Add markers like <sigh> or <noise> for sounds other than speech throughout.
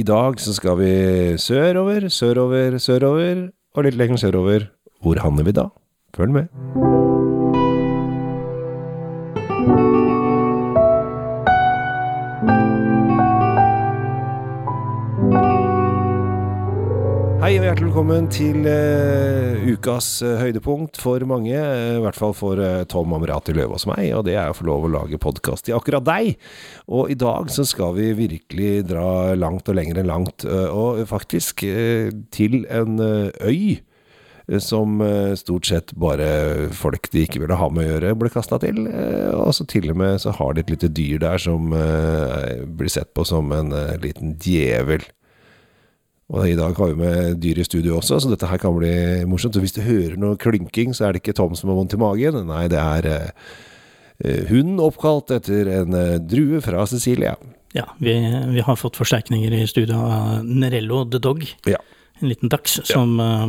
I dag så skal vi sørover, sørover, sørover, og litt lenger sørover. Hvor havner vi da? Følg med. Hjertelig velkommen til uh, ukas uh, høydepunkt for mange. Uh, I hvert fall for Tom Amrati Løvaas og meg, og det er å få lov å lage podkast til akkurat deg. Og i dag så skal vi virkelig dra langt og lenger enn langt, og faktisk til en øy som stort sett bare folk de ikke ville ha med å gjøre, ble kasta til. Og så til og med så har de et lite dyr der som blir sett på som en liten djevel. Og i dag har vi med dyr i studio også, så dette her kan bli morsomt. Og hvis du hører noe klynking, så er det ikke Tom som har vondt i magen. Nei, det er eh, hunden oppkalt etter en eh, drue fra Cecilia. Ja, vi, vi har fått forsterkninger i studio av Nerello the Dog, Ja. en liten dachs, som eh,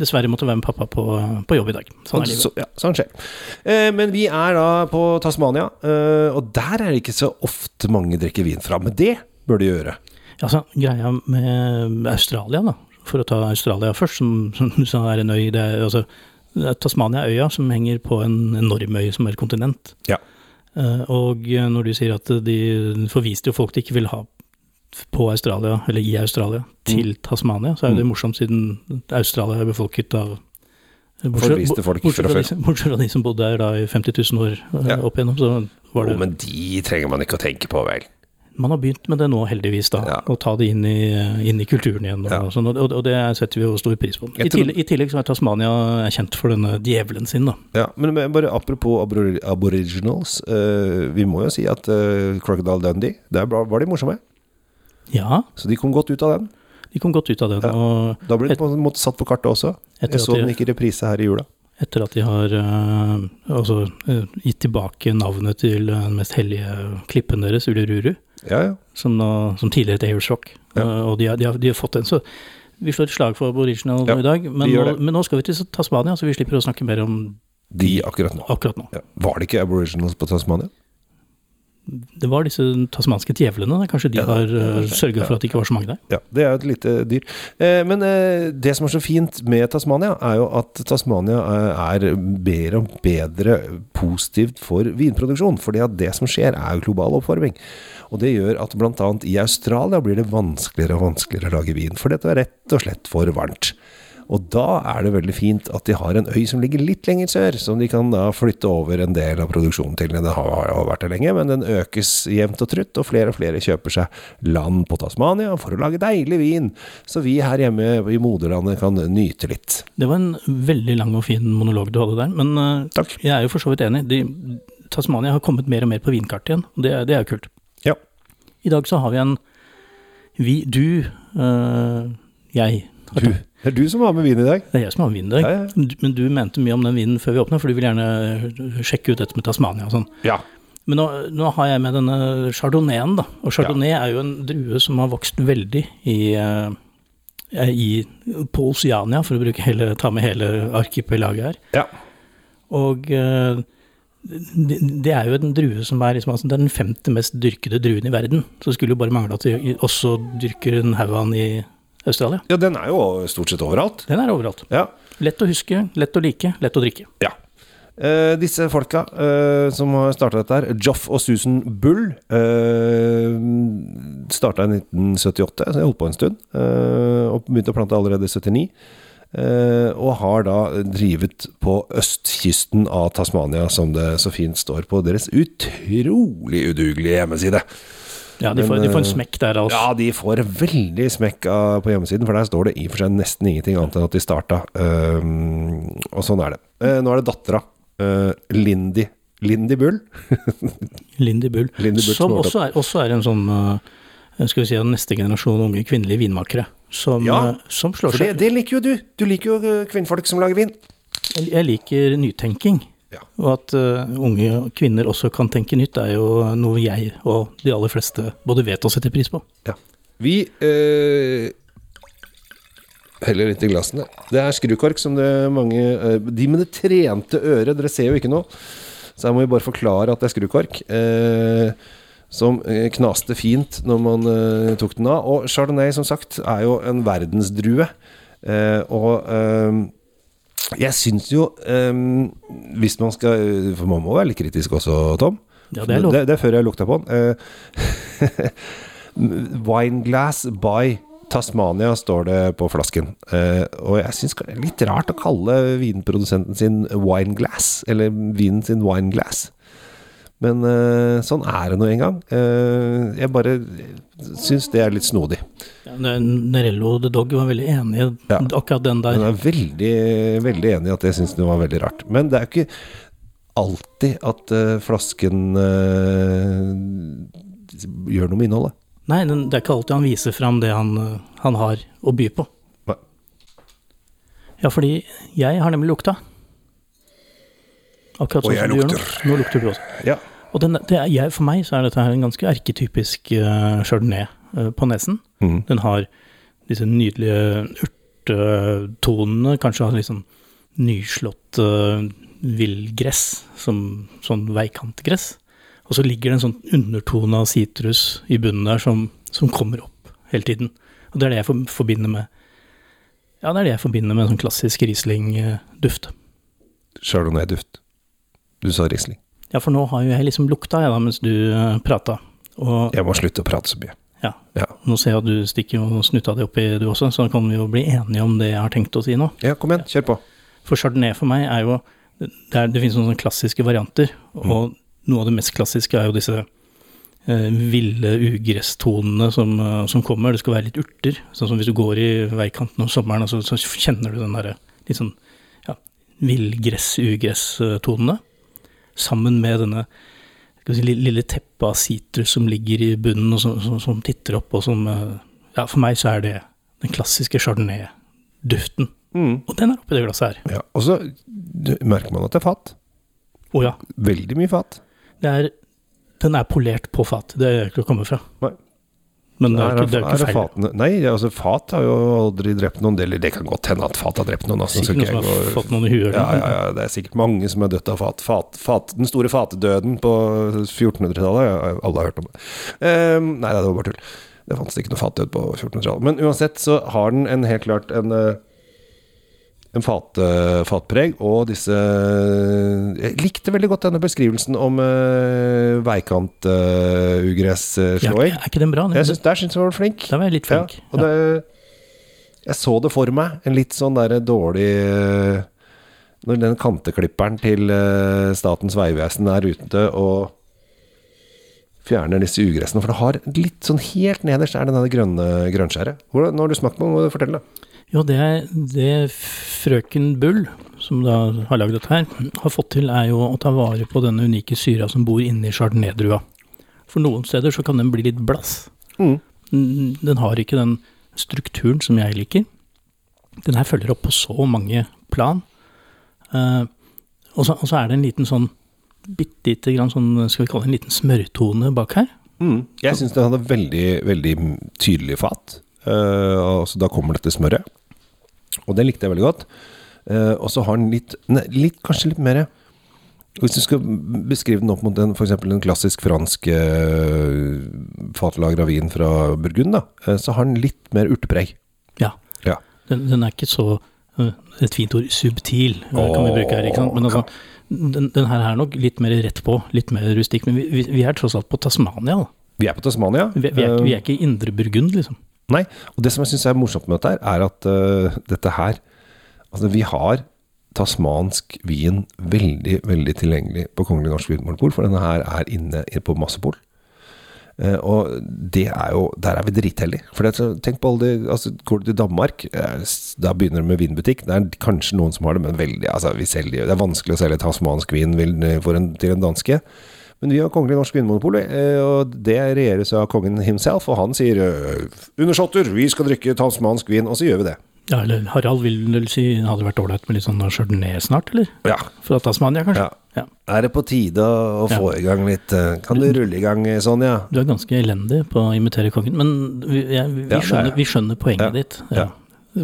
dessverre måtte være med pappa på, på jobb i dag. Sånn. Så, ja, sånn skjer. Eh, men vi er da på Tasmania, eh, og der er det ikke så ofte mange drikker vin fra. Men det bør de gjøre. Altså, greia med Australia, da, for å ta Australia først, som, som som er en øy, det er altså det er Tasmania er øya som henger på en enorm øy som er et kontinent. Ja. Eh, og når du sier at de forviste jo folk de ikke vil ha på Australia, eller i Australia, til Tasmania, så er jo det morsomt siden Australia er befolket av Forviste folk bortsett, fra før. bortsett fra de som bodde her da i 50 000 år eh, Ja. opp igjennom, så var det oh, men de trenger man ikke å tenke på, vel. Man har begynt med det nå, heldigvis, da. Ja. Å ta det inn i, inn i kulturen igjen. Og, Ja. sånn, og, og det setter vi jo stor pris på. I tror- tillegg, I tillegg så er Tasmania kjent for denne djevelen sin, da. Ja, men bare apropos abor aboriginals. Uh, vi må jo si at uh, Crocodile Dundee, der var de morsomme. Ja, Så de kom godt ut av den. de kom godt ut av den. Ja. Og Da ble de på en måte satt på kartet også. Jeg så de... den ikke i reprise her i jula. etter at de har uh, altså, uh, gitt tilbake navnet til den mest hellige klippen deres, Ulururu, Ja, ja. som, nå, som tidligere het Airsock. Ja. Eh, og de har, de, har, de har fått den. Så vi slår et slag for aboriginal Ja, i dag. Men nå, men nå skal vi til Tasmania, så vi slipper å snakke mer om De akkurat nå. akkurat nå. Var det ikke aboriginals på Tasmania? Det var disse tasmanske djevlene. Kanskje de Ja, har uh, sørga for at det ikke var så mange der. Ja, det er jo et lite dyr. Eh, men eh, det som er så fint med Tasmania, er jo at Tasmania er, er bedre og bedre positivt for vinproduksjon. fordi at det som skjer, er jo global oppvarming. Og det gjør at bl.a. i Australia blir det vanskeligere og vanskeligere å lage vin. For dette er rett og slett for varmt. Og da er det veldig fint at de har en øy som ligger litt lenger sør, som de kan da flytte over en del av produksjonen til. Den har har vært der lenge, men den økes jevnt og trutt, og flere og flere kjøper seg land på Tasmania for å lage deilig vin, så vi her hjemme i moderlandet kan nyte litt. Det var en veldig lang og fin monolog du hadde der, men uh, Takk. jeg er jo for så vidt enig. De, Tasmania har kommet mer og mer på vinkartet igjen, og det, det er jo kult. Ja. I dag så har vi en Vi, du, øh, jeg Du, det er du som har med vin i dag. Det er jeg som har med vin i dag. Ja, ja. Men du mente mye om den vinen før vi åpna, for du vil gjerne sjekke ut dette med Tasmania og sånn. Ja. Men nå, nå har jeg med denne chardonnayen, da. Og chardonnay er jo en drue som har vokst veldig i, eh, i på Oceania, for å hele, ta med hele arkipelaget her. Ja. Og eh, det, er jo en drue som er, liksom, altså, den femte mest dyrkede druen i verden. Så det skulle jo bare mangle at de også dyrker en haug av den i Australia. ja, den er jo stort sett overalt. Den er overalt. Ja. Lett å huske, lett å like, lett å drikke. Ja. Eh, disse folka eh, som har starta dette her, Joff og Susan Bull, eh, starta i 1978, så jeg holdt på en stund. eh, og begynte å plante allerede i 79. eh, og har da drivet på østkysten av Tasmania, som det så fint står på deres utrolig udugelige hjemmeside. Ja, de, Men, får, de får en eh, smekk der, altså. Ja, de får veldig smekk på hjemmesiden, for der står det i og for seg nesten ingenting annet enn at de starta. Um, og sånn er det. Uh, nå er det dattera, uh, Lindy, <laughs> Lindy Bull. Lindy Bull. Lindy Bull som også er, også er en sånn uh, skal vi si, en neste generasjon unge kvinnelige vinmakere. Som, Ja, som slår For det, seg det liker jo du. Du liker jo kvinnfolk som lager vin. Jeg jeg liker nytenking. Ja. Og at uh, unge kvinner også kan tenke nytt, er jo noe jeg og de aller fleste både vet og setter pris på. Ja. Vi uh, heller litt i glassene. Det er skrukork som det mange uh, De med det trente øret, dere ser jo ikke noe. Så her må vi bare forklare at det er skrukork. Uh, som knaste fint når man tok den av. Og chardonnay, som sagt, er jo en verdensdrue. Og jeg syns jo um, Hvis man skal For man må være litt kritisk også, Tom. Ja, det er lov. Det, det er før jeg lukta på den. Uh, <laughs> Wineglass by Tasmania står det på flasken. Uh, og jeg syns det er litt rart å kalle vinprodusenten sin wineglass, eller vinen sin wineglass. Men eh, sånn er det nå en gang. Eh, jeg bare syns det er litt snodig. Ja, Nerello the Dog var veldig enig i Ja. akkurat den der. Jeg er veldig, veldig enig i at jeg syns det var veldig rart. Men det er jo ikke alltid at eh, flasken gjør noe med innholdet. Nei, den, det er ikke alltid han viser fram det han, han har å by på. Nei. Ja, fordi jeg har nemlig lukta. Akkurat sånn som du gjør nå. lukter. Nå lukter du også. Ja. Og den, det er, jeg, for meg så er dette her en ganske erketypisk uh, chardonnay uh, på nesen. Mm. Den har disse nydelige urtetonene, kanskje har litt sånn nyslått uh, villgress, som sånn veikantgress. Og så ligger det en sånn undertone av sitrus i bunnen der som, som kommer opp hele tiden. Og det er det jeg for, forbinder med Ja, det er det jeg forbinder med en sånn klassisk Riesling-duft. Chardonnay-duft. Du sa Riesling. Ja, for nå har jo jeg liksom lukta, jeg da, mens du uh, prata. Og Jeg må slutte å prate så mye. ja, Ja, nå ser jeg at du stikker jo snutta di oppi, du også, så da kan vi jo bli enige om det jeg har tenkt å si nå. ja kom igjen, kjør på. For chardonnay for meg er jo Det, er, det finnes noen sånne klassiske varianter, og noe av det mest klassiske er jo disse eh, ville ugresstonene som, eh, som kommer. Det skal være litt urter. Sånn som hvis du går i veikanten om sommeren, så, så kjenner du den derre litt sånn ja, villgress-ugress-tonene. Sammen med denne si, lille teppet av sitrus som ligger i bunnen, og som, som, som titter opp, og som eh, Ja, for meg så er det den klassiske chardonnay-duften. Mm. Og den er oppi det glasset her. Ja, og så merker man at det er fat. Å ja. Veldig mye fat. Det er, den er polert på fat, det er ikke å komme fra. Nei. Men det er, ikke, det er ikke feil. fatene Nei, altså fat har jo aldri drept noen. Eller det kan godt hende at fat har drept noen. Altså, Sikkert noen som har fått noen i huet. ja, ja, ja, det er sikkert mange som er dødt av fat. fat, fat den store fatedøden på 1400-tallet. Ja, alle har hørt om det. Um, nei, det var bare tull. Det fantes ikke noe fatdød på 1400-tallet. Men uansett så har den en helt klart en eh, en fat, eh, fatpreg, og disse Jeg likte veldig godt denne beskrivelsen om uh, Ja, er ikke den bra? jeg synes, der syns jeg var flink. Der var jeg litt flink. Ja, og det, jeg så det for meg. En litt sånn derre dårlig uh, Når den kanteklipperen til eh, Statens vegvesen er ute og fjerner disse ugressene. For det har litt sånn helt nederst er det grønne grønnskjæret. Nå har du smakt på det, fortelle det. Jo, det, det frøken Bull, som da har lagd dette her, har fått til, er jo å ta vare på denne unike syra som bor inni chardonnay-drua. For noen steder så kan den bli litt blass. Mm. Den har ikke den strukturen som jeg liker. Den her følger opp på så mange plan. Uh, og, så, og så er det en liten sånn bitte lite grann sånn, skal vi kalle det en liten smørtone bak her. Mm. Jeg syns den hadde veldig, veldig tydelig fat. Og altså, da kommer dette smøret. Og det likte jeg veldig godt. Uh, og så har den litt, ne, litt Kanskje litt mer Hvis du skal beskrive den opp mot en, for eksempel en klassisk fransk uh, fatlagra vin fra Burgund, da, eh, så har den litt mer urtepreg. Ja. Ja. Den, den er ikke så uh, Et fint ord, subtil, eh, kan vi bruke her. ikke sant? Men altså, den, den her er nok litt mer rett på, litt mer rustikk. Men vi, vi, vi er tross alt på Tasmania. da. Vi er på Tasmania. Vi, vi, er, er ikke i Indre Burgund, liksom. Nei, og det som jeg syns er morsomt med dette, her, er at uh, dette her Altså, vi har tasmansk vin veldig, veldig tilgjengelig på Kongelig norsk vinmonopol, for denne her er inne på massepol. Uh, og det er jo Der er vi dritheldige. For tenk på alle de altså, Går du til Danmark, uh, da begynner det med vinbutikk. Det er kanskje noen som har det, men veldig altså, vi selger, Det er vanskelig å selge tasmansk vin til en danske. Men vi har Kongelig norsk vinmonopol, eh, og det regjeres av kongen himself. Og han sier eh, 'undersåtter, vi skal drikke tasmansk vin', og så gjør vi det. Ja, eller Harald vil vel si hadde vært ålreit med litt sånn chardonnay snart, eller? Ja. Fra Tasmania, kanskje? ja. Ja. Er det på tide å få i gang litt eh, Kan du rulle i gang, Sonja? Du er ganske elendig på å imitere kongen, men vi, ja, vi, Ja, er skjønner, vi skjønner poenget Ja. ditt. Ja.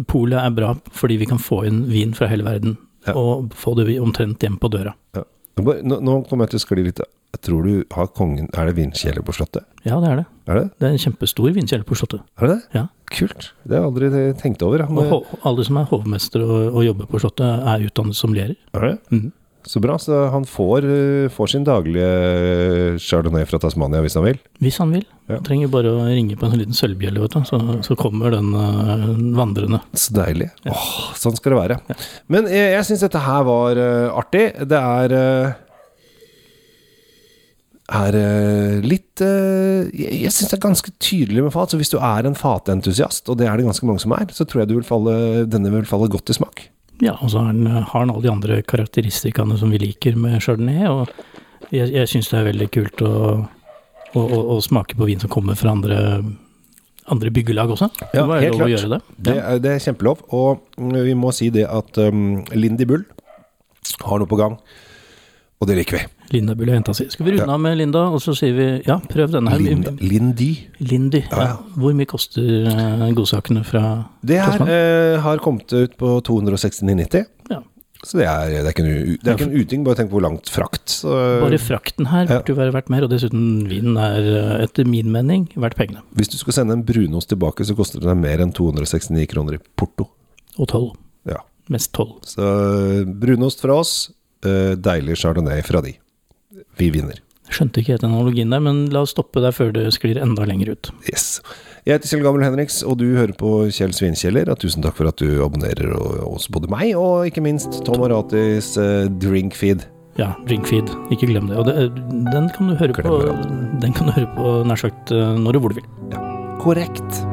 Polet er bra fordi vi kan få inn vin fra hele verden, Ja. og få det omtrent hjem på døra. Ja. Nå, nå kommer jeg til å skli litt tror du har kongen Er det vindkjeller på Slottet? Ja, det er det. Er det Det er en kjempestor vindkjeller på Slottet. Er det? det? Ja. Kult. Det har jeg aldri tenkt over. ja. Og alle som er hovmester og, og jobber på Slottet, er utdannet som lærer. Er det? Mhm. Så bra. Så han får, eh, får sin daglige chardonnay fra Tasmania hvis han vil. Hvis han vil. Ja. Trenger bare å ringe på en sånn liten sølvbjelle, vet du, så, så kommer den uh, vandrende. Så deilig. Åh, sånn skal det være. Men jeg, jeg syns dette her var uh, artig. Det er eh, er eh, litt eh, Jeg, syns det er ganske tydelig med fat. Så hvis du er en fatentusiast, og det er det ganske mange som er, så tror jeg du vil falle, denne vil falle godt i smak. Ja, og så har den, har han alle de andre karakteristikkene som vi liker med chardonnay, og jeg, jeg syns det er veldig kult å, å, å, å smake på vin som kommer fra andre, andre byggelag også. Ja, det helt klart. det. Det er, det er kjempelov. Og mm, vi må si det at um, Lindy Bull har noe på gang, og det liker vi. Linda burde jenta si. Skal vi runde Ja. av med Linda, og så sier vi ja, prøv denne her. Linda, Lindy. Lindy. Ja, ja. Hvor mye koster eh, godsakene fra Det her eh, har kommet ut på 269,90. Ja. Så det er, det er ikke en, det er ikke en uting, bare tenk på hvor langt frakt. Så, Bare frakten her burde jo være verdt mer, og dessuten vinen er eh, etter min mening verdt pengene. hvis du skal sende en brunost tilbake, så koster det deg mer enn 269 kroner i porto. Og tolv. Ja. Mest tolv. Så eh, brunost fra oss, deilig chardonnay fra de. Vi vinner. Skjønte ikke helt den analogien der, men la oss stoppe der før det sklir enda lenger ut. Yes. Jeg heter Kjell Gammel Henriks, og du hører på Kjell Svinkjeller. Tusen takk for at du abonnerer hos både meg og ikke minst Tom Aratis eh, drinkfeed. Ja, drinkfeed, ikke glem det. Og det, den kan du høre på, den kan du høre på nær sagt eh, når og hvor du vil. Korrekt.